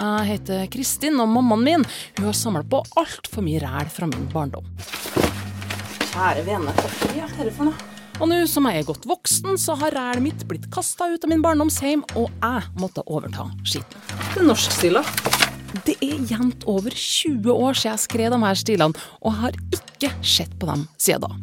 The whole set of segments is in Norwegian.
Jeg heter Kristin, og mammaen min hun har samla på altfor mye ræl fra min barndom. Kjære vene, hva er dette for noe? Og nå som jeg er godt voksen, så har rælet mitt blitt kasta ut av min barndomsheim, og jeg måtte overta skitten. Det er norskstila. Det er jevnt over 20 år siden jeg skrev de her stilene, og jeg har ikke sett på dem siden da.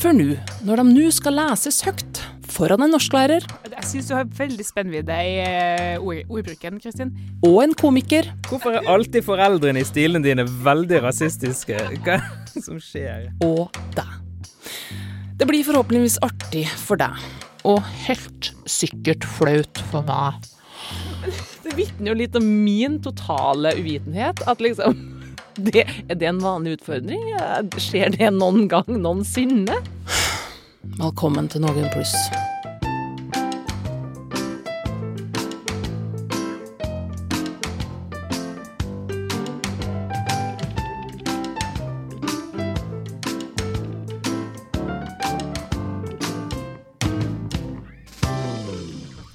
For nå, når de nå skal leses høyt foran en norsklærer Jeg syns du har veldig spennvidde i eh, ord, ordbruken, Kristin. og en komiker, Hvorfor er alltid foreldrene i stilene dine veldig rasistiske? Hva er det som skjer? og deg. Det blir forhåpentligvis artig for deg, og helt sikkert flaut for meg. Det vitner jo litt om min totale uvitenhet. At liksom det, Er det en vanlig utfordring? Skjer det noen gang noensinne? Velkommen til Noen pluss.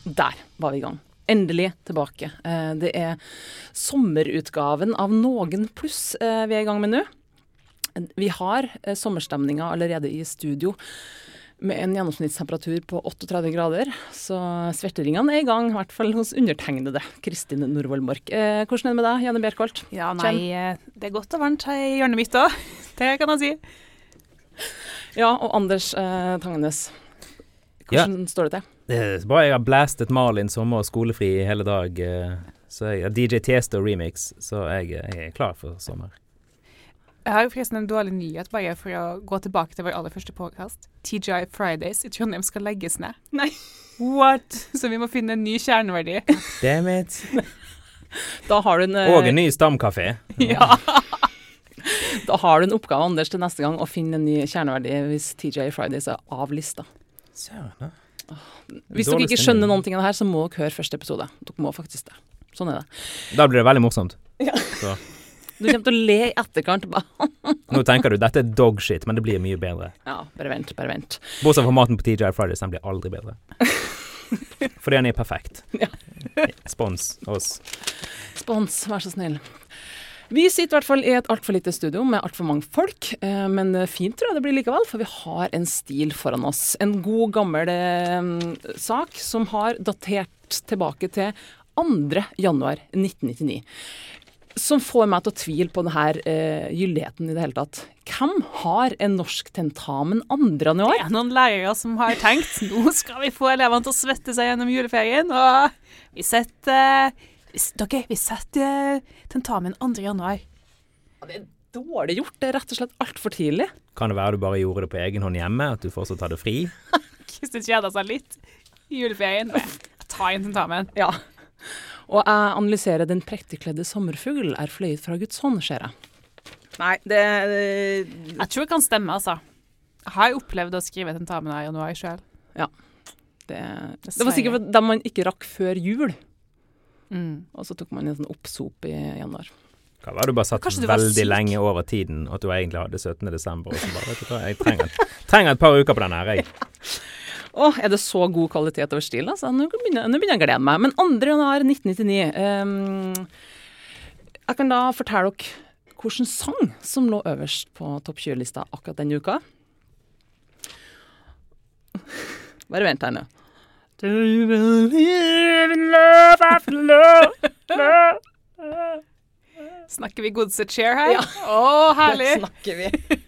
Der var vi i gang. Endelig tilbake. Eh, Det er sommerutgaven av Noen pluss eh, vi er i gang med nå. Vi har eh, sommerstemninga allerede i studio med en gjennomsnittstemperatur på 38 grader. Så svetteringene er i gang, i hvert fall hos undertegnede Kristin Norvoll Mork. Eh, hvordan er det med deg, Janne Bjerkholt? Ja, nei, eh, det er godt og varmt her i hjørnet mitt òg. Det kan jeg si. Ja, og Anders eh, Tangenes. Hvordan står det til? Det er bra jeg har blastet Malin sommer og skolefri i hele dag. eh, Så jeg har DJ Tiesto remix, så jeg, jeg er klar for sommer. Jeg har forresten en dårlig nyhet, bare for å gå tilbake til vår aller første påkast. TGI Fridays i Trondheim skal legges ned. Nei. What? Så vi må finne en ny kjerneverdi. Damn it. Da har du en, eh, Og en ny stamkafé. ja. da har du en oppgave, Anders, til neste gang å finne en ny kjerneverdi hvis TGI Fridays er av lista. Søren, da. Hvis dere ikke skjønner noen ting av det her, så må dere høre første episode. Dere må faktisk det. Sånn er det. Da blir det veldig morsomt. Ja. Så. Du kommer til å le i etterkant. Bare, Nå tenker du dette er dogshit, men det blir mye bedre. ja, bare vent, bare vent. Bortsett fra maten på TGI Fridays, den blir aldri bedre. Fordi den er perfekt. Ja. Spons oss. Spons, vær så snill. Vi sitter i hvert fall i et altfor lite studio med altfor mange folk, eh, men fint tror jeg det blir likevel, for vi har en stil foran oss. En god, gammel eh, sak som har datert tilbake til 2. januar 1999. Som får meg til å tvile på denne uh, gyldigheten i det hele tatt. Hvem har en norsk tentamen 2. januar? Det er noen lærere som har tenkt nå skal vi få elevene til å svette seg gjennom juleferien, og vi setter vi s- vi setter eh, tentamen 2. januar. Det er dårlig gjort. Det er rett og slett altfor tidlig. Kan det være du bare gjorde det på egen hånd hjemme, at du fortsatt hadde fri? Kristin kjeda seg litt i juleferien. Tar inn tentamen. Ja. Og jeg analyserer den prektigkledde sommerfugl er fløyet fra Guds hånd, ser jeg. Nei, det, Jeg tror det kan stemme, altså. Jeg har opplevd å skrive tentamen i januar sjøl. det, det var sikkert dem man ikke rakk før jul, Mm. og så tok man en sånn oppsop i januar. Kan være du bare satt du veldig syk? lenge over tiden, og at du egentlig hadde 17. desember. Og så bare, vet du hva, jeg trenger, trenger et par uker på den her, jeg. Å, er det så god kvalitet over stil, altså? Nå begynner, nå begynner jeg å glede meg. Men 2. januar 1999 ehm, Jeg kan da fortelle dere hvilken sang som lå øverst på topp 20-lista akkurat denne uka. Bare vent her nå. Do you believe in love after love? love? Snakker vi Godset Chair her? Ja. Å, herlig! Det snakker vi.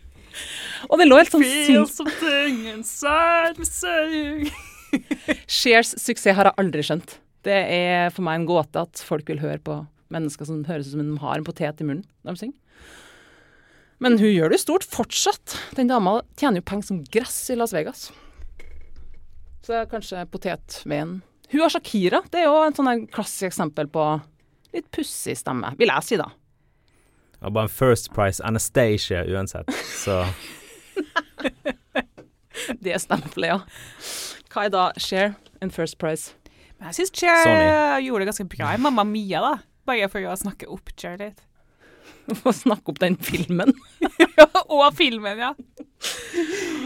Og det lå helt sånn Feel sinns... something inside me saying Sheers suksess har jeg aldri skjønt. Det er for meg en gåte at folk vil høre på mennesker som høres ut som de har en potet i munnen når de synger. Men hun gjør det jo stort fortsatt. Den dama tjener jo penger som gress i Las Vegas. Så det er kanskje potetveien. Hun har Shakira. Det er jo et sånn klassisk eksempel på litt pussig stemme, vil jeg si, da. Det var bare en First Price Anastacia uansett, så Det stempelet, ja. Hva er da Share and First Prize? Men jeg syns Cher gjorde det ganske bra i Mamma Mia, da. Bare for å snakke opp Cher litt. For å snakke opp den filmen. Og filmen, ja.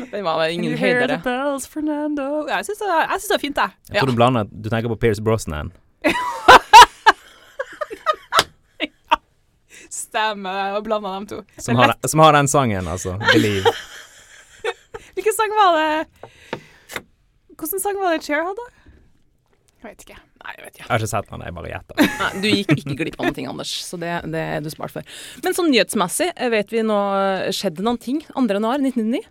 Den var vel ingen You høydere. the bells, Ja, Jeg syns det, det var fint, jeg. jeg tror du blander Du tenker på Pierce Brosnan. Stemme og blanda dem to. Som har, som har den sangen, altså. Believe. Hvilken sang var det Hvilken sang var det Cher hadde? Jeg vet ikke. Nei, jeg vet ikke. Jeg har ikke sett den, jeg bare gjetter. Nei, du gikk ikke glipp av noen ting, Anders, så det, det er du smart for. Men sånn nyhetsmessig, eh, vet vi nå skjedde noen ting 2. januar 1999?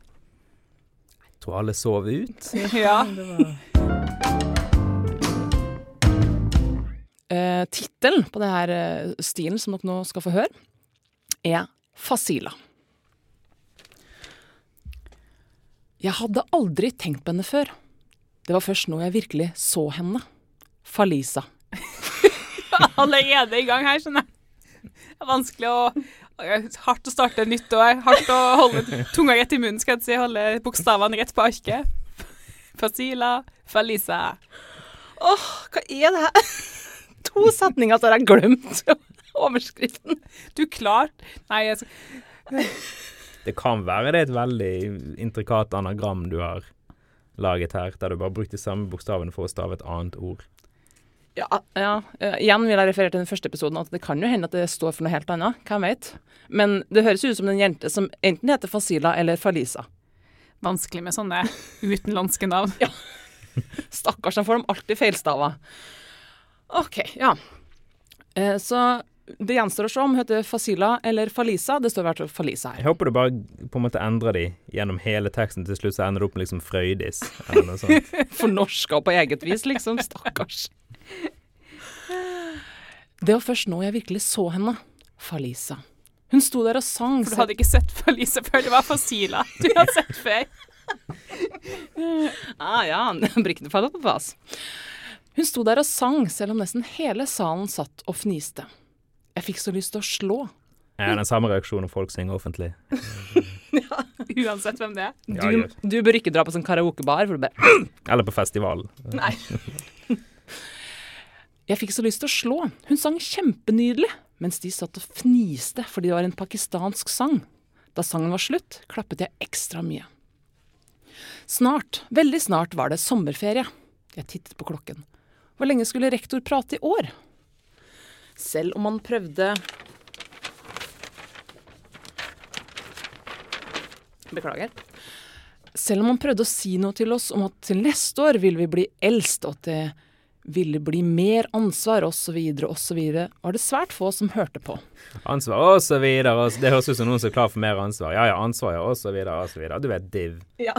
Jeg tror alle sov ut. Ja. Uh, Tittelen på denne eh, stilen som dere nå skal få høre, er Fasila. Jeg hadde aldri tenkt på henne før. Det var først nå jeg virkelig så henne. Falisa. Allerede i gang her, skjønner jeg. Det er vanskelig å Hardt å starte nytt år. Hardt å holde tunga rett i munnen, skal jeg si. Holde bokstavene rett på arket. Fasila, Falisa. Åh, hva er det her? To setninger, så har jeg glemt overskriften. Du klarte Nei, jeg Det kan være det er et veldig intrikat anagram du har laget her, der du bare brukte samme bokstavene for å stave et annet ord. Ja, ja. igjen vil jeg referere til den første episoden, at det kan jo hende at det står for noe helt annet. Hvem vet? Men det høres ut som en jente som enten heter Fasila eller Falisa. Vanskelig med sånne utenlandske navn. Stakkars, de får dem alltid feilstava. OK, ja. Eh, så det gjenstår å se om hun heter Fasila eller Falisa. Det står i hvert fall Falisa her. Jeg håper du bare på en måte endrer de gjennom hele teksten. Til slutt så ender det opp med liksom Frøydis, eller noe sånt. Fornorska på eget vis, liksom. Stakkars. Det var først nå jeg virkelig så henne. Falisa. Hun sto der og sang. For du hadde ikke sett Falisa før. Det var Fasila du hadde sett før. Ah, ja, brikkene faller på plass. Hun sto der og sang, selv om nesten hele salen satt og fniste. Jeg fikk så lyst til å slå. Jeg har den samme reaksjonen når folk synger offentlig. ja, Uansett hvem det er. Du, du bør ikke dra på sånn karaokebar, for du bare Eller på festival. Nei. Jeg fikk så lyst til å slå. Hun sang kjempenydelig, mens de satt og fniste fordi det var en pakistansk sang. Da sangen var slutt, klappet jeg ekstra mye. Snart, veldig snart var det sommerferie. Jeg tittet på klokken. Hvor lenge skulle rektor prate i år? Selv om han prøvde Beklager. Selv om han prøvde å si noe til oss om at til neste år vil vi bli eldst, og at det ville bli mer ansvar, osv., osv., var det svært få som hørte på. Ansvar og så videre. og så- Det høres ut som noen som er klar for mer ansvar. Ja ja, ansvar ja, så videre. Du vet div. Ja.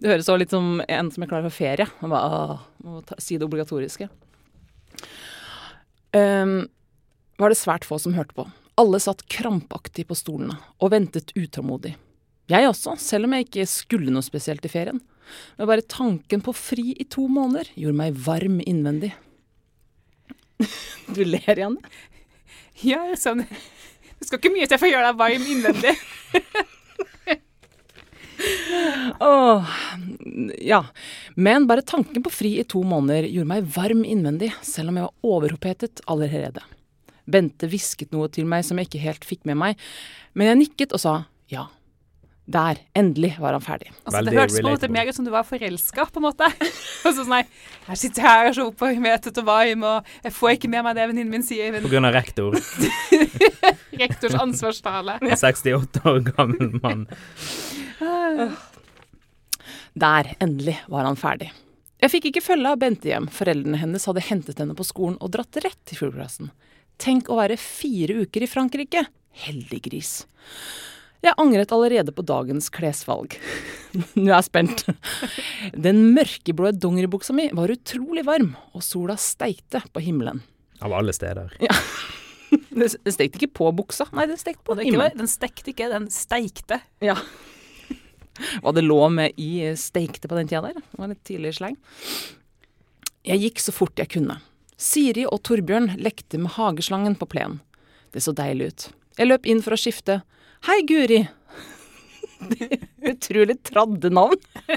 Det høres også litt som en som er klar for ferie. Han bare, åh, må ta, si det obligatoriske. Um, var det svært få som hørte på. Alle satt krampaktig på stolene og ventet utålmodig. Jeg også, selv om jeg ikke skulle noe spesielt i ferien. Men bare tanken på fri i to måneder gjorde meg varm innvendig. Du ler igjen? Ja, sånn. Det skal ikke mye til for å gjøre deg varm innvendig. Åh, ja. Men bare tanken på fri i to måneder gjorde meg varm innvendig, selv om jeg var overopphetet allerede. Bente hvisket noe til meg som jeg ikke helt fikk med meg, men jeg nikket og sa ja. Der, endelig var han ferdig. Altså, det hørtes på en måte mer ut som du var forelska, på en måte. Og så sånn nei, jeg sitter her og så oppmetet og varm, og jeg får ikke med meg det venninnen min sier. På grunn av rektor. rektors ansvarstale. En 68 år gammel mann. Der, endelig var han ferdig. Jeg fikk ikke følge av Bente hjem. Foreldrene hennes hadde hentet henne på skolen og dratt rett til fugleklassen. Tenk å være fire uker i Frankrike. Heldig gris. Jeg angret allerede på dagens klesvalg. Nå er jeg spent. Den mørkeblå dongeribuksa mi var utrolig varm, og sola steikte på himmelen. Av alle steder. Ja. Den stekte ikke på buksa, nei, den stekte på himmelen. den stekte ikke, den steikte. Ja. Hva det lå med i steikte på den tida der. Det var litt tidlig sleng. Jeg gikk så fort jeg kunne. Siri og Torbjørn lekte med hageslangen på plenen. Det så deilig ut. Jeg løp inn for å skifte. Hei, Guri! Utrolig tradde navn.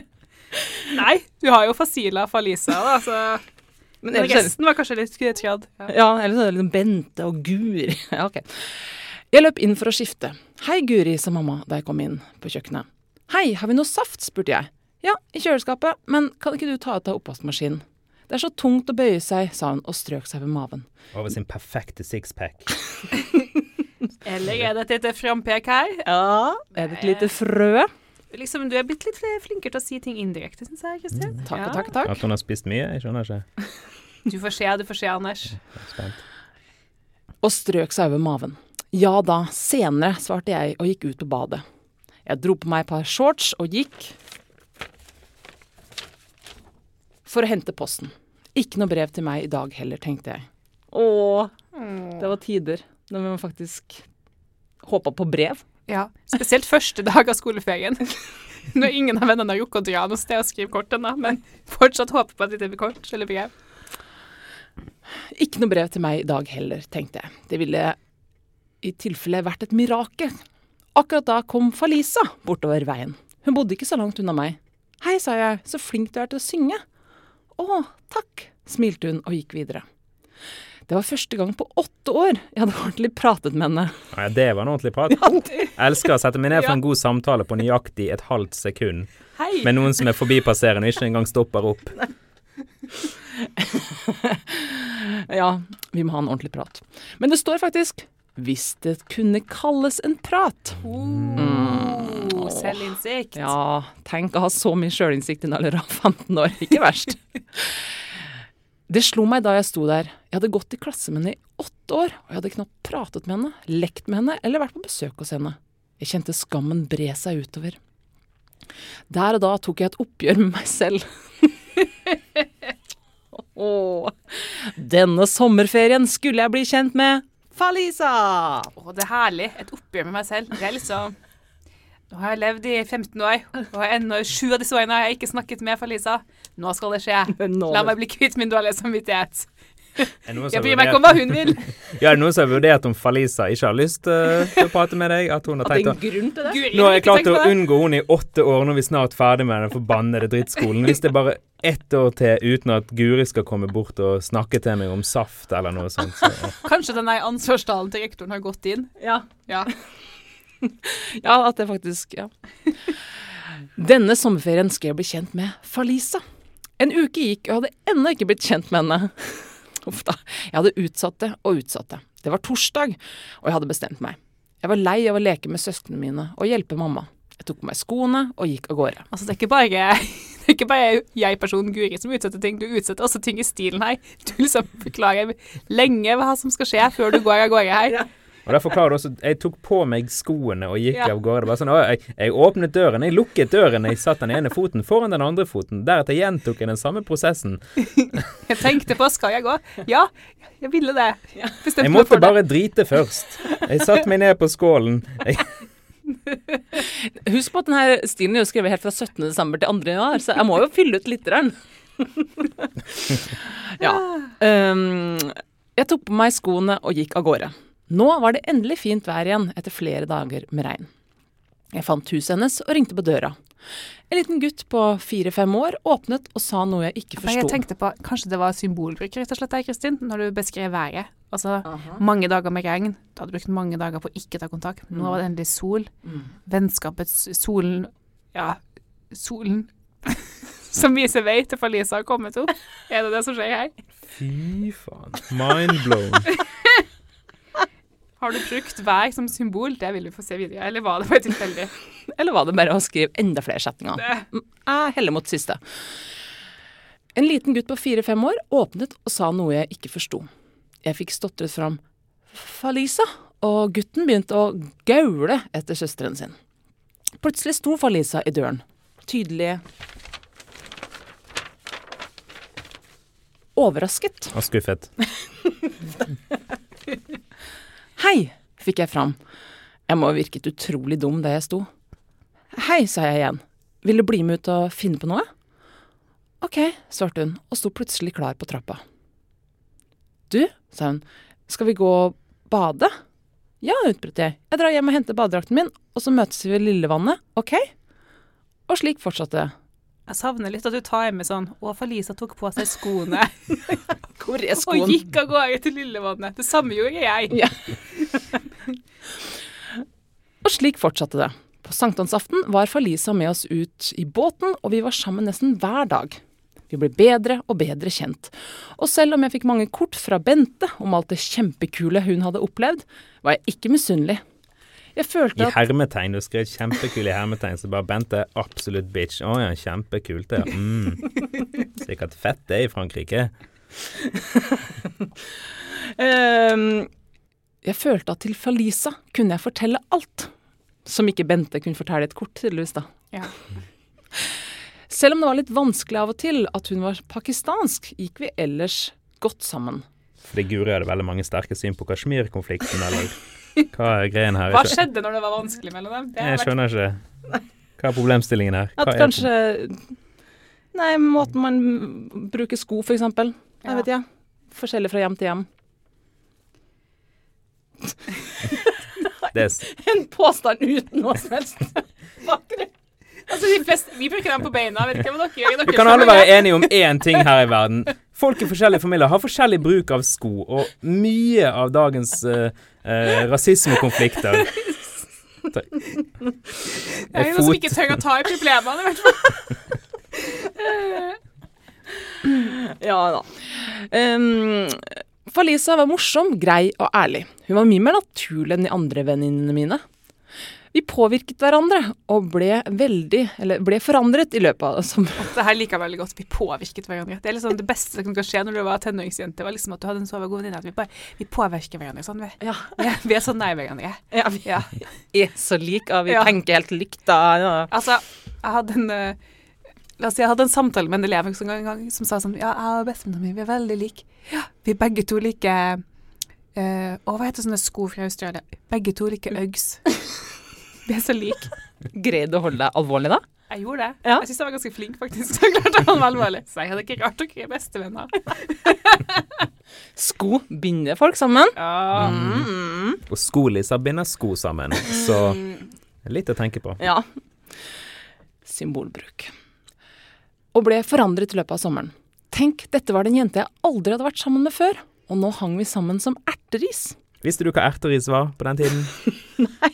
Nei, du har jo Fasila Falisa, da, så Men ellers resten var kanskje litt tradd. Ja. Ja, eller sånn er det liksom Bente og Guri. Ja, ok. Jeg løp inn for å skifte. Hei, Guri, sa mamma da jeg kom inn på kjøkkenet. Hei, har vi noe saft? spurte jeg. Ja, i kjøleskapet, men kan ikke du ta ut av oppvaskmaskinen? Det er så tungt å bøye seg, sa hun og strøk seg ved maven. Over sin perfekte sixpack. Eller er det et lite frampek her? Ja, er det et lite frø? Liksom, du er blitt litt flinkere til å si ting indirekte, syns jeg, Kristin. Takk Ja. takk takk. At hun har spist mye? Jeg skjønner ikke. Du får se, du får se, Anders. Er spent. Og strøk seg over maven. Ja da, senere, svarte jeg og gikk ut på badet. Jeg dro på meg et par shorts og gikk for å hente posten. Ikke noe brev til meg i dag heller, tenkte jeg. Åh, det var tider når man faktisk håpa på brev. Ja, spesielt første dag av skoleferien. Når ingen av vennene har rukket å dra noe sted og skrive kort ennå, men fortsatt håper på et lite kort eller brev. Ikke noe brev til meg i dag heller, tenkte jeg. Det ville i tilfelle vært et mirakel. Akkurat da kom Falisa bortover veien. Hun bodde ikke så langt unna meg. Hei, sa jeg, så flink du er til å synge. Å, takk, smilte hun og gikk videre. Det var første gang på åtte år jeg hadde ordentlig pratet med henne. Ja, det var en ordentlig prat. Jeg elsker å sette meg ned for en god samtale på nøyaktig et halvt sekund Hei! med noen som er forbipasserende og ikke engang stopper opp. Ja, vi må ha en ordentlig prat. Men det står faktisk 'hvis det kunne kalles en prat'. Oh, selvinnsikt. Ja, tenk å ha så mye sjølinnsikt i en alder av 15 år. Ikke verst. Det slo meg da jeg sto der. Jeg hadde gått i klasse med henne i åtte år, og jeg hadde knapt pratet med henne, lekt med henne eller vært på besøk hos henne. Jeg kjente skammen bre seg utover. Der og da tok jeg et oppgjør med meg selv. Åh, denne sommerferien skulle jeg bli kjent med Falisa! Å, det er herlig. Et oppgjør med meg selv. Det er liksom Nå har jeg levd i 15 år, og ennå i sju av disse årene har jeg ikke snakket med Falisa. Nå skal det skje. La meg bli kvitt min dårlige samvittighet. Jeg bryr meg ikke om hva hun vil. Ja, er det noen som har vurdert om Falisa ikke har lyst eh, til å prate med deg? At hun har tenkt er å? Nå har jeg klart å unngå henne i åtte år, når vi er snart ferdig med den forbannede drittskolen. Hvis det er bare ett år til uten at Guri skal komme bort og snakke til meg om saft eller noe sånt, så Kanskje den der ansvarstalen til rektoren har gått inn. Ja. Ja. Ja, at det faktisk Ja. Denne sommerferien skal jeg bli kjent med Falisa. En uke gikk, og jeg hadde ennå ikke blitt kjent med henne. Uff da. Jeg hadde utsatt det og utsatt det. Det var torsdag, og jeg hadde bestemt meg. Jeg var lei av å leke med søsknene mine og hjelpe mamma. Jeg tok på meg skoene og gikk av gårde. Altså, det er ikke bare, er ikke bare jeg, personen Guri, som utsetter ting. Du utsetter også ting i stilen her. Du liksom forklarer lenge hva som skal skje før du går av gårde her. Og der forklarer du også Jeg tok på meg skoene og gikk Ja. av gårde. Det var sånn, å, jeg, jeg åpnet døren, jeg lukket døren, jeg satt den ene foten foran den andre foten. Deretter gjentok jeg den samme prosessen. Jeg tenkte på skal jeg gå? Ja, jeg ville det. Bestemte Jeg meg måtte for det. bare drite først. Jeg satte meg ned på skålen. Jeg, Husk på at denne stilen er jo skrevet helt fra 17. desember til 2. januar, så jeg må jo fylle ut litt. ja. Um, jeg tok på meg skoene og gikk av gårde. Nå var det endelig fint vær igjen etter flere dager med regn. Jeg fant huset hennes og ringte på døra. En liten gutt på fire-fem år åpnet og sa noe jeg ikke forsto. Jeg tenkte på, Kanskje det var symbolbruk, rett og slett, der, Kristin, når du beskrev været. Altså, mange dager med regn. Du hadde brukt mange dager på å ikke ta kontakt. Nå var det endelig sol. Vennskapets Solen Ja, solen som viser vei til Falisa har kommet opp. Er det det som skjer her? fy faen. Mind blown. Har du brukt vær som symbol? Det vil vi få se videre. Eller var det bare tilfeldig? Eller var det bare å skrive enda flere setninger? Det- Jeg heller mot siste. En liten gutt på fire-fem år åpnet og sa noe jeg ikke forsto. Jeg fikk stotret fram 'Falisa', og gutten begynte å gaule etter søsteren sin. Plutselig sto Falisa i døren. Tydelig overrasket. Og skuffet. Hei, fikk jeg fram. Jeg må ha virket utrolig dum da jeg sto. Hei, sa jeg igjen. Vil du bli med ut og finne på noe? Ok, svarte hun og sto plutselig klar på trappa. Du, sa hun, skal vi gå og bade? Ja, utbrøt jeg. Jeg drar hjem og henter badedrakten min, og så møtes vi ved Lillevannet, ok? Og slik fortsatte det. Jeg savner litt at du tar med sånn Å, Falisa tok på seg skoene Hvor er og gikk av gårde til Lillevannet. Det samme gjorde jeg. Ja. Slik fortsatte det. På sankthansaften var Falisa med oss ut i båten, og vi var sammen nesten hver dag. Vi ble bedre og bedre kjent. Og selv om jeg fikk mange kort fra Bente om alt det kjempekule hun hadde opplevd, var jeg ikke misunnelig. Jeg følte at I hermetegn. Du skrev kjempekul i hermetegn, så bare Bente, absolutt bitch. Å ja, kjempekult det. Mm. Sikkert fett det i Frankrike. um, Jeg følte at til Falisa kunne jeg fortelle alt. Som ikke Bente kunne fortelle i et kort, tydeligvis, da. Ja. Selv om det var litt vanskelig av og til at hun var pakistansk, gikk vi ellers godt sammen. Fordi Guri hadde veldig mange sterke syn på Kashmir-konflikten, eller hva er greien her? Hva skjedde når det var vanskelig mellom dem? Det Jeg vært- skjønner ikke. Hva er problemstillingen her? Hva At kanskje Nei, måten man bruker sko, for eksempel. Jeg Ja. vet ikke. Forskjellig fra hjem til hjem. det er s- En påstand uten noe som helst. bakgrunn. Altså, fleste, vi bruker dem på beina. Vet ikke hva dere gjør. Vi kan alle være enige om én ting her i verden. Folk i forskjellige familier har forskjellig bruk av sko, og mye av dagens uh, rasismekonflikter Det er noen som ikke tør å ta i problemene, i hvert fall. Ja da. Um, Falisa var morsom, grei og ærlig. Hun var mye mer naturlig enn de andre venninnene mine. Vi påvirket hverandre og ble veldig, eller ble forandret i løpet av som, Det her liker jeg veldig godt. Vi påvirket hverandre. Det er liksom det beste som kan skje når du var tenåringsjente. var liksom at du hadde en så god venninne at vi bare vi påvirker hverandre sånn. Vi, Ja, Ja, vi er så nær hverandre. ja vi Ja. er så like, og vi tenker helt likt da. Altså, jeg hadde en eh, La oss si jeg hadde en samtale med en elev en gang, en gang som sa sånn Ja, jeg og bestevenninna mi, vi er veldig like. Ja, vi begge to liker uh, Å, hva heter sånne sko fra Australia? Begge to liker Uggs. Vi er så like. Greide du å holde deg alvorlig da? Jeg gjorde det. Ja. Jeg syns jeg var ganske flink, faktisk. Så jeg klarte å holde meg alvorlig. Så jeg hadde ikke rart dere er bestevenner. Sko binder folk sammen. Ja. Mm. Og skolisser binder sko sammen, så litt å tenke på. Ja. Symbolbruk. Og ble forandret i løpet av sommeren. Tenk, dette var den jente jeg aldri hadde vært sammen med før, og nå hang vi sammen som erteris. Visste du hva erteris var på den tiden? Nei.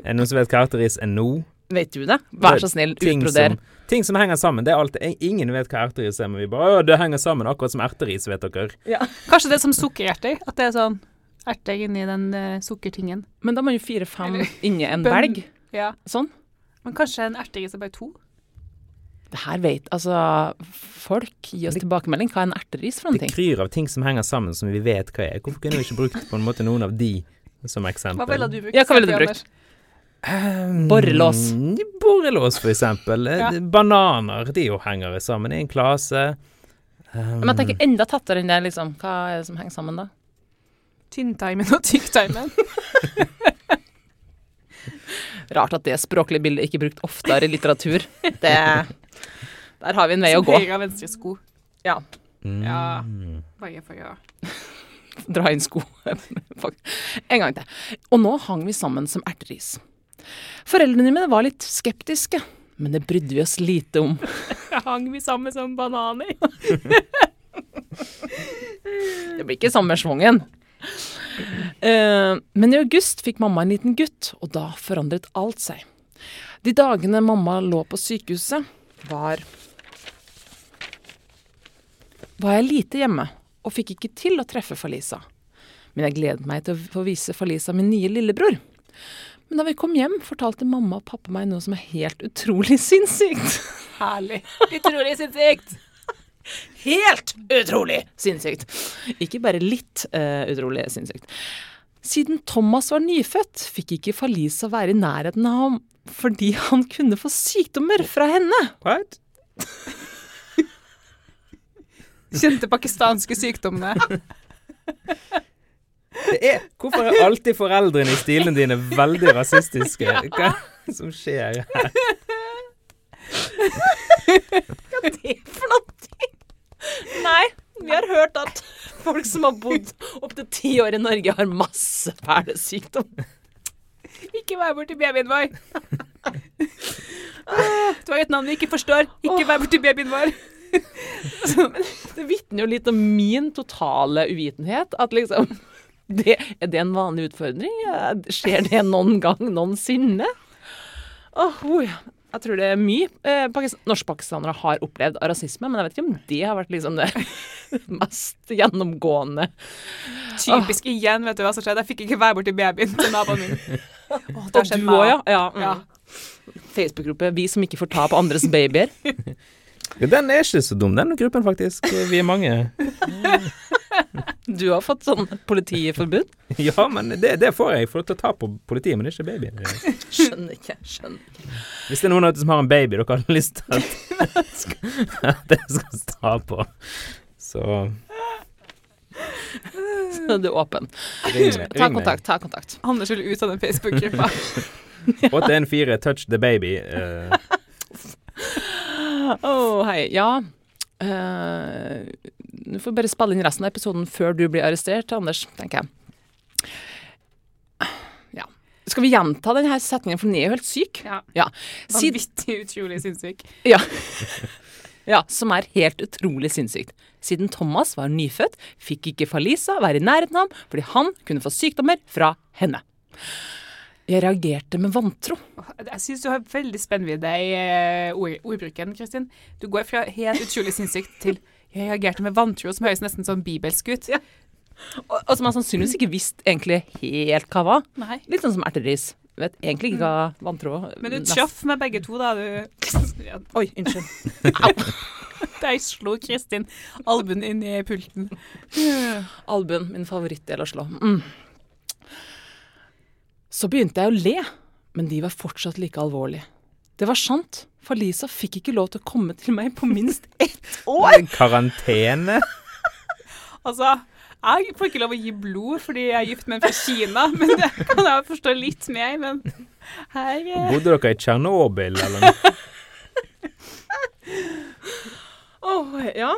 Er det noen som vet hva erteris er nå? Vet du det? Vær så snill, utbroder. ting som henger sammen. Det er alltid, ingen vet hva erteris er, men vi bare Å, det henger sammen akkurat som erteris, vet dere. Ja. Kanskje det er som sukkererter? At det er sånn erter inni den uh, sukkertingen. Men da må jo fire-fem inni en belg. Ja. Sånn. Men kanskje en erteris er bare to? Det her vet altså Folk, gi oss tilbakemelding. Hva er en erteris for noen Det kryr av ting som henger sammen som vi vet hva er. Hvorfor kunne vi ikke brukt på en måte noen av de som eksempel? Hva ville du brukt? Ja, hva ville du brukt? Um, Borrelås. Borrelås, for eksempel. Ja. Bananer, de jo henger sammen i en klase. Um, Men jeg tenker enda tettere enn det, liksom. Hva er det som henger sammen da? Tynntimen og tykktimen. Rart at det språklige bildet ikke er brukt oftere i litteratur. Det Der har vi en vei å gå. Høyre og venstre sko. Ja. mm. Ja. Bare for å Dra inn sko. en gang til. Og nå hang vi sammen som erteris. Foreldrene mine var litt skeptiske, men det brydde vi oss lite om. Hang vi sammen som bananer? Det blir ikke samme schwungen. Uh, men i august fikk mamma en liten gutt, og da forandret alt seg. De dagene mamma lå på sykehuset, var var jeg lite hjemme, og fikk ikke til å treffe Falisa. Men jeg gledet meg til å få vise Falisa min nye lillebror. Men da vi kom hjem, fortalte mamma og pappa meg noe som er helt utrolig sinnssykt. Herlig. Utrolig sinnssykt. Helt utrolig sinnssykt. Ikke bare litt uh, utrolig sinnssykt. Siden Thomas var nyfødt, fikk ikke Falisa være i nærheten av ham fordi han kunne få sykdommer fra henne. What? Kjente pakistanske sykdommene. Det er, hvorfor er alltid foreldrene i stilene dine veldig rasistiske? Hva er det som skjer her? Hva er det for noe? Nei, vi har hørt at folk som har bodd opptil ti år i Norge, har masse fæle sykdommer. Ikke vær borti babyen vår. Du har et navn vi ikke forstår. Ikke vær borti babyen vår. Det vitner jo litt om min totale uvitenhet. At liksom det, Er det en vanlig utfordring? Skjer det noen gang noensinne? Åh, oi. Jeg tror det er mye eh, pakis norskpakistanere har opplevd av rasisme, men jeg vet ikke om det har vært liksom det mest gjennomgående. Typisk igjen, vet du hva som skjedde? Jeg fikk ikke være borti babyen til naboen min. Oh, det har skjedd du meg òg, ja? også. ja. Mm. Ja. Facebook-gruppe 'Vi som ikke får ta på andres babyer'. Ja, Den er ikke så dum, den gruppen, faktisk. Vi er mange. Du har fått sånn politiforbud? Ja, men det, det får jeg. For får lov til å ta på politiet, men det er ikke babyen. Skjønner ikke. skjønner ikke. Hvis det er noen av dere som har en baby dere har lyst til at, at jeg skal ta på, så Så du er åpen. ring meg. Ta kontakt. ta kontakt. Anders vil ut av den Facebook-gruppa. 814 touch the baby. Uh. Å, hei. Ja. eh, Du får bare spille inn resten av episoden før du blir arrestert, Anders, tenker jeg. Ja. Skal vi gjenta denne setningen, for den er jo helt syk? Ja. Ja. Vanvittig utrolig sinnssyk. ja. ja, som er helt utrolig sinnssykt. Siden Thomas var nyfødt, fikk ikke Falisa være i nærheten av ham fordi han kunne få sykdommer fra henne. Jeg reagerte med vantro. Jeg syns du har veldig spennvidde i eh, ord, ordbruken, Kristin. Du går fra helt utrolig sinnssykt til jeg reagerte med vantro, som høres nesten sånn bibelsk ut. Og, og som han sannsynligvis ikke visste egentlig helt hva var. Nei. Litt sånn som erteris. Vet egentlig ikke hva vantro Men du traff med begge to, da. Du ja, Oi, unnskyld. Au. Der slo Kristin albuen inn i pulten. Albuen, min favorittdel å slå. Mm. Så begynte jeg å le, men de var fortsatt like alvorlige. Det var sant, for Lisa fikk ikke lov til å komme til meg på minst ett år. Karantene. Altså, jeg får ikke lov å gi blod fordi jeg er gift med en fra Kina, men det kan jeg forstå litt mer. Men her eh, Bodde dere i Tsjernobyl, eller noe? Åh, ja.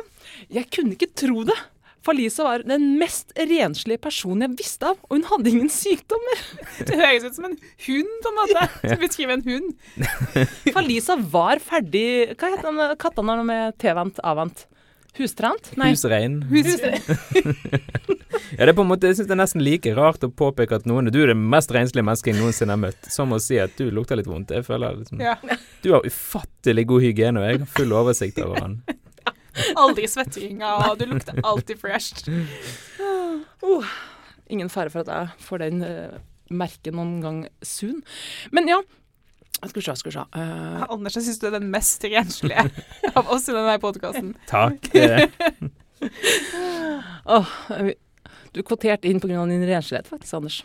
Jeg kunne ikke tro det. For Lisa var den mest renslige personen jeg visste av, og hun hadde ingen sykdommer. det høres ut som en hund, på en måte. Som beskriver en hund. Falisa var ferdig Hva heter den katta er tilvendt, avvendt? Hustrent? Nei. Husrein. Husrein. Ja, det er på en måte, jeg synes det er nesten like rart å påpeke at noen Du er det mest renslige mennesket jeg noensinne har møtt, som å si at du lukter litt vondt. Jeg føler liksom Ja. Du har ufattelig god hygiene, og jeg har full oversikt over Aldri svetteringer, og du lukter alltid fresh. Oh, ingen fare for at jeg får den uh, merket noen gang soon. Men ja, skal vi se, skal vi se. Eh, Anders, jeg syns du er den mest renslige av oss i denne podkasten. Takk. oh, du kvoterte inn pga. din renslighet, faktisk, Anders.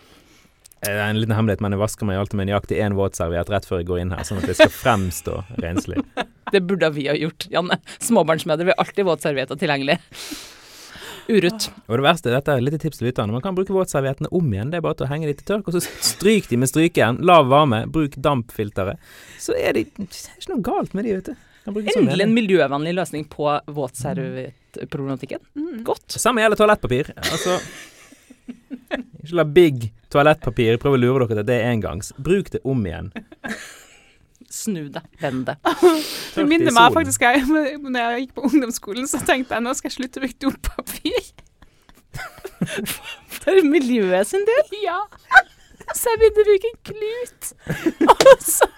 Det er en liten hemmelighet, men jeg vasker meg alltid med nøyaktig én våtserviett rett før jeg går inn her, sånn at jeg skal fremstå renslig. Det burde vi ha gjort, Janne. Småbarnsmødre vil alltid våtservietter tilgjengelig. Urut. Og det verste, dette er et tips til lytterne, man kan bruke våtserviettene om igjen. Det er bare til å henge de til tørk, og så stryk de med strykejern. Lav varme, bruk dampfilteret. Så er det, det er ikke noe galt med de, vet du. Endelig en miljøvennlig løsning på våtserviettproblematikken. Godt. Samme gjelder toalettpapir. Altså Ikke la big toalettpapir prøve å lure dere til at det er engangs. Bruk det om igjen. Snu deg. Vend det. Det minner meg faktisk jeg, når jeg gikk på ungdomsskolen, så tenkte jeg nå skal jeg slutte å bruke dopapir. For miljøet sin del. Ja. Så jeg begynte å bruke klut. Og så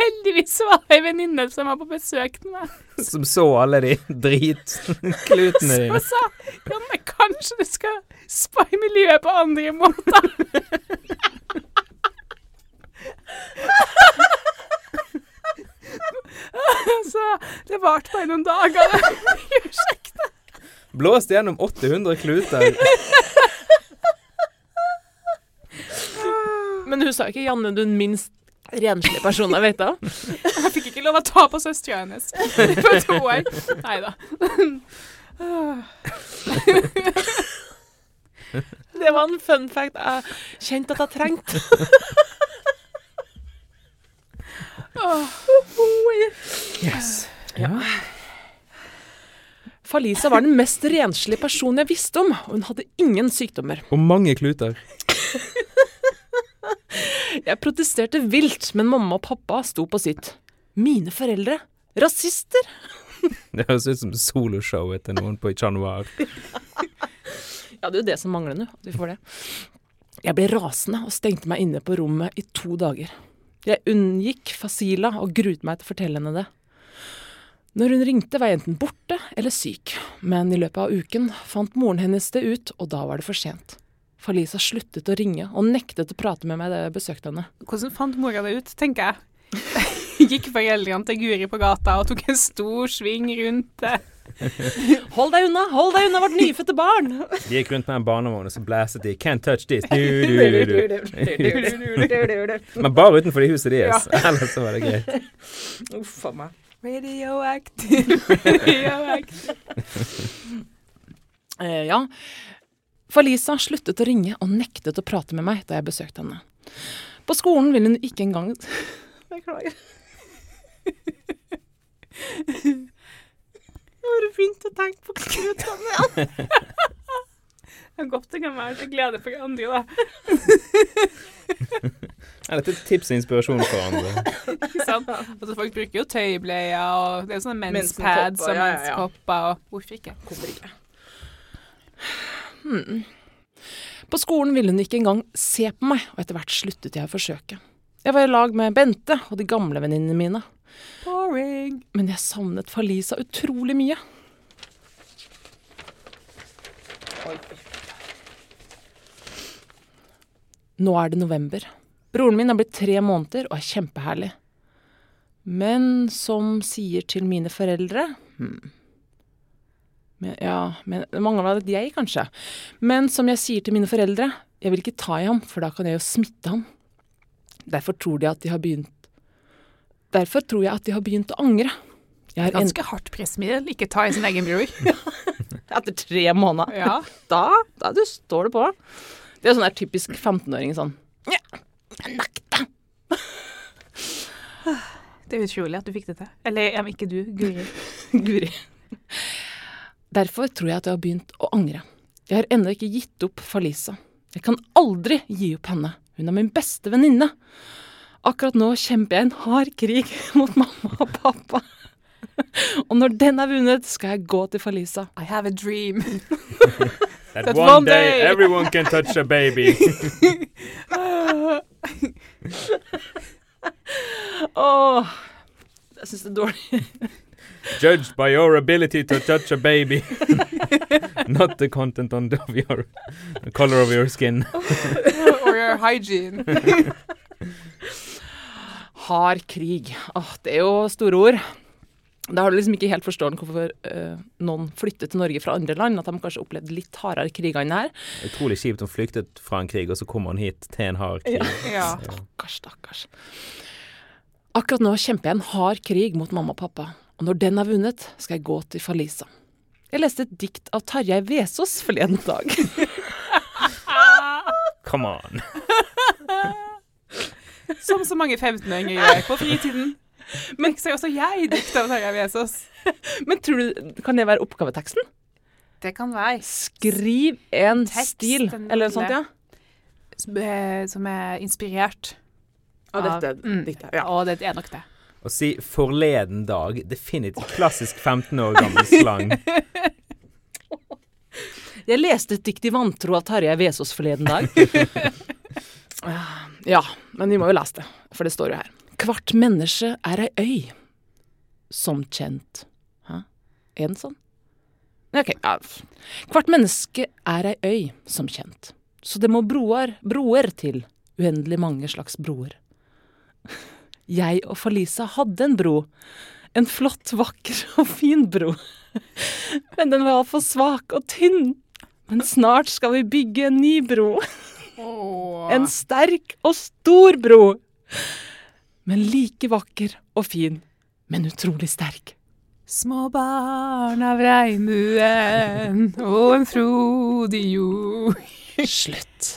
Heldigvis var det ei venninne som var på besøk til meg, Som så alle de dritklutene som dine. sa ja, men kanskje du skal spy miljøet på andre måter. Så det varte bare noen dager. Unnskyld. Blåst gjennom 800 kluter. Men hun sa ikke 'Janne, du er den minst renslige personen jeg vet om'. Jeg fikk ikke lov å ta på søstera hennes på to år. Nei da. Det var en fun fact jeg kjente at jeg trengte. Yes. Ja. Falisa var den mest renslige personen jeg visste om, og hun hadde ingen sykdommer. Og mange kluter. Jeg protesterte vilt, men mamma og pappa sto på sitt. Mine foreldre? Rasister? Det høres ut som soloshowet til noen på Chat Noir. Ja, det er jo det som mangler nå, at vi får det. Jeg ble rasende og stengte meg inne på rommet i to dager. Jeg unngikk Fasila og gruet meg til å fortelle henne det. Når hun ringte, var jeg enten borte eller syk, men i løpet av uken fant moren hennes det ut, og da var det for sent. Falisa sluttet å ringe og nektet å prate med meg da jeg besøkte henne. Hvordan fant mora det ut, tenker jeg. Gikk foreldrene til Guri på gata og tok en stor sving rundt det. Hold deg unna, hold deg unna vårt nyfødte barn! De gikk rundt med en barnevogn og så blæset de 'Can't touch this'. Du, du, du, du. Men bare utenfor de huset deres. Ellers så var det greit. Uff a meg. Radioactive, radioactive. Eh, ja. Falisa sluttet å ringe og nektet å prate med meg da jeg besøkte henne. På skolen ville hun ikke engang Beklager. Bare begynte å tenke på knutene igjen. Det er godt det kan være til glede for andre, da. Ja, dette er tips og inspirasjon for andre. Ikke sant? Altså, folk bruker jo tøybleier, og det er jo sånne menspads og ja, ja, ja. menskopper, og hvorfor ikke? Hvorfor ikke? Hmm. På skolen ville hun ikke engang se på meg, og etter hvert sluttet jeg å forsøke. Jeg var i lag med Bente og de gamle venninnene mine, Boring. men jeg savnet Falisa utrolig mye. Nå er det november. Broren min er blitt tre måneder og er kjempeherlig. Men som sier til mine foreldre hmm. men, Ja, men det mangler vel et jeg, kanskje. Men som jeg sier til mine foreldre, jeg vil ikke ta i ham, for da kan jeg jo smitte ham. Derfor tror de at de har begynt Derfor tror jeg at de har begynt å angre. Jeg har en, Ganske hardt pressmiddel. Ikke ta i sin egen bror. etter tre måneder. Ja. Da, da du står det på. Det er sånn der typisk 15-åring sånn Ja, jeg nekter. Det er utrolig at du fikk det til. Eller om ikke du, Guri. Guri. Derfor tror jeg at jeg har begynt å angre. Jeg har ennå ikke gitt opp Falisa. Jeg kan aldri gi opp henne. Hun er min beste venninne. Akkurat nå kjemper jeg en hard krig mot mamma og pappa. Og når den er vunnet, skal jeg gå til Falisa. I have a dream. That That one one day day- everyone can touch a baby. oh, jeg syns det er dårlig. Judged by your ability to touch a baby. Not the content on the, of your the color of your skin. Or your hygiene. Hard krig. Åh, det er jo store ord. Da har du liksom ikke helt forstått hvorfor uh, noen flyttet til Norge fra andre land. At de kanskje opplevde litt hardere kriger enn det her. Utrolig kjipt. Hun flyktet fra en krig, og så kommer hun hit til en hard krig. Ja. Stakkars, stakkars. Akkurat nå kjemper jeg en hard krig mot mamma og pappa. Og når den er vunnet, skal jeg gå til Falisa. Jeg leste et dikt av Tarjei Vesaas forleden dag. Come on. Som så mange 15-åringer gjør på fritiden. Men så også jeg dikt av Tarjei Vesaas. Men tror du, kan det være oppgaveteksten? Det kan være. Skriv en Tekst, stil, eller noe sånt, ja. Som er- Som er inspirert Av dette mm, diktet. Ja. Og det er nok det. Å si 'forleden dag' definitivt klassisk 15 år gammel slang. Jeg leste et dikt i vantro av Tarjei Vesaas forleden dag. ja, men vi må jo lese det, for det står jo her. Hvert menneske er ei øy, som kjent. Hæ? Er den sånn? Ok, ja. Hvert menneske er ei øy, som kjent. Så det må broer, broer til, uendelig mange slags broer. Jeg og Falisa hadde en bro. En flott, vakker og fin bro. Men den var for svak og tynn. Men snart skal vi bygge en ny bro. En sterk og stor bro. Men like vakker og fin, men utrolig sterk. Små barn av regnbuen og en frodig jord. Slutt.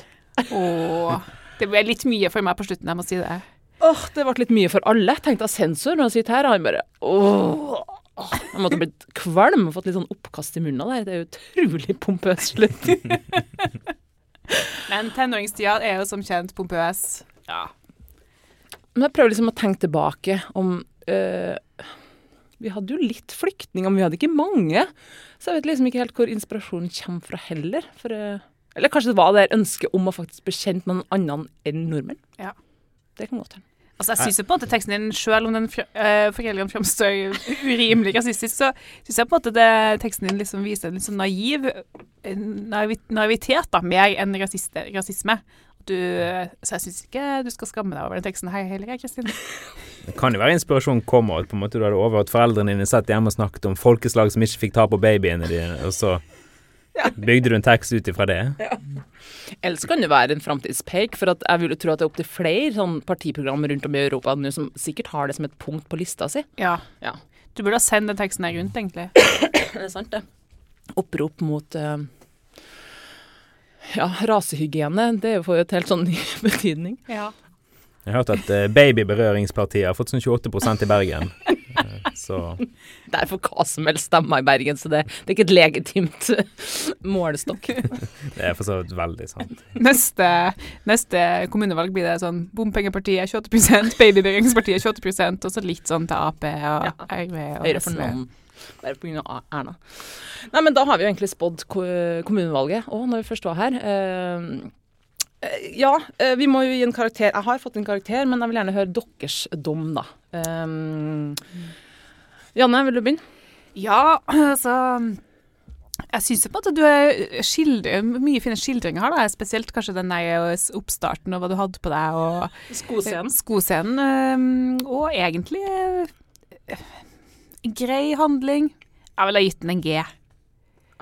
Åh, det ble litt mye for meg på slutten, jeg må si det. Åh, det ble litt mye for alle. Tenkte jeg sensor når han sitter her. Han bare åh. Jeg måtte blitt kvalm og fått litt sånn oppkast i munnen der. Det er utrolig pompøs slutt. Men tenåringstida er jo som kjent pompøs. Ja. Men jeg prøver liksom å tenke tilbake om øh, Vi hadde jo litt flyktninger, men vi hadde ikke mange. Så jeg vet liksom ikke helt hvor inspirasjonen kommer fra heller. For, øh, eller kanskje det var det ønsket om å faktisk bli kjent med noen annen enn nordmenn. Ja. Det kan godt hende. Altså, jeg syns på en måte teksten din, selv om den uh, foreldrene framstår urimelig rasistisk, så syns jeg på en måte det, teksten din liksom viser en litt sånn naiv naiv, naivitet, da, mer enn rasist, rasisme. Du, så jeg syns ikke du skal skamme deg over den teksten her heller, Kristin. Det kan jo være inspirasjonen kommer, på en måte du hadde overhørt foreldrene dine satt hjemme og snakket om folkeslag som ikke fikk ta på babyene dine, og så bygde du en tekst ut ifra det. Ja. Ellers kan det være en framtidspeik, for jeg vil jo tro at det er opptil flere sånn partiprogram rundt om i Europa nå som sikkert har det som et punkt på lista si. Ja. ja. Du burde ha sendt den teksten her rundt, egentlig. det er sant, det. Opprop mot uh, ja, rasehygiene. Det får jo et helt sånn ny betydning. Ja. Jeg har hørt at uh, Babyberøringspartiet har fått sånn 28% i Bergen. Uh, så Det er for hva som helst stemmer i Bergen, så det, det er ikke et legitimt målestokk. det er for så vidt veldig sant. Neste, neste, kommunevalg blir det sånn bompengepartiet 28 Babybyggingspartiet 28 og så litt sånn til Ap og ja. RV og Høyre for noen. Bare pga. Erna. Nei, men da har vi jo egentlig spådd kommunevalget òg, når vi først var her. Uh, ja, eh, vi må jo gi en karakter. Jeg har fått en karakter, men jeg vil gjerne høre deres dom, da. Um, Janne, vil du begynne? Ja, altså jeg syns på en måte du skildrer mye fine skildringer her, da. Spesielt kanskje den der oppstarten og hva du hadde på deg. Og skoscenen. Skoscenen. Og egentlig grei handling. Jeg ville ha gitt den en G.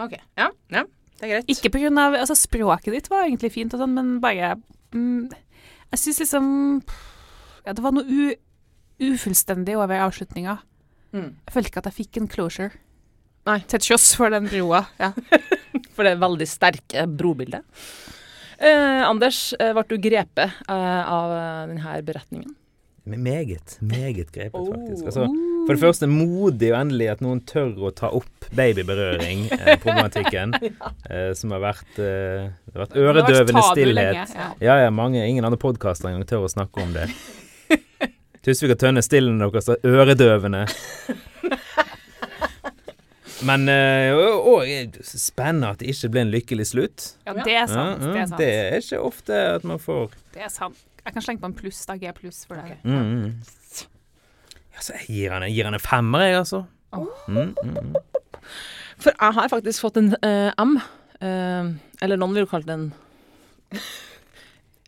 OK. Ja, ja. Det er greit. Ikke på grunn av Altså, språket ditt var egentlig fint og sånn, men bare mm, Jeg syns liksom Ja, det var noe u, ufullstendig over avslutninga. Mm. Jeg følte ikke at jeg fikk en closure. Nei. Til tross for den broa. Ja. for det veldig sterke brobildet. Eh, Anders, eh, ble du grepet eh, av denne beretningen? Meget, meget grepet, faktisk. Altså, for det første modig og endelig at noen tør å ta opp babyberøring-problematikken. Eh, eh, som har vært, eh, vært øredøvende stillhet. Lenge, ja. ja, ja, mange, ingen andre podkaster engang tør å snakke om det. Tusvik og Tønne, stillen deres er øredøvende. Men òg uh, spennende at det ikke ble en lykkelig slutt. Ja, det er sant. Ja, det, er sant. det er ikke ofte at man får Det er sant. Jeg kan slenge på en pluss, da. G pluss for det. Mm, mm. Altså, jeg gir han, jeg gir han en femmer, jeg, altså. Oh. Mm, mm, for jeg har faktisk fått en uh, M. Uh, eller noen vil kalle det en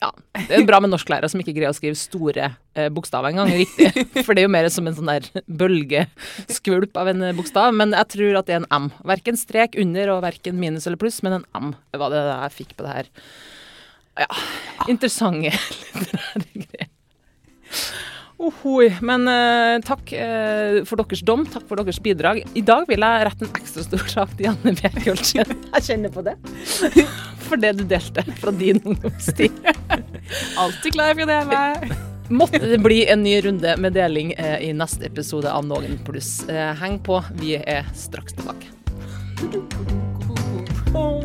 Ja, det er bra med norsklærere som ikke greier å skrive store uh, bokstaver engang riktig. For det er jo mer som en sånn der bølgeskvulp av en bokstav. Men jeg tror at det er en M. Verken strek under og verken minus eller pluss, men en M var det jeg fikk på det her. Ja, interessante litterære greier. Ohoi. Men uh, takk uh, for deres dom, takk for deres bidrag. I dag vil jeg rette en ekstra stor sak til Janne Bjerkholt. Jeg kjenner på det. For det du delte fra din ungdomstid. Alltid klar for det. Måtte det bli en ny runde med deling uh, i neste episode av Noen pluss. heng på, vi er straks tilbake. oh.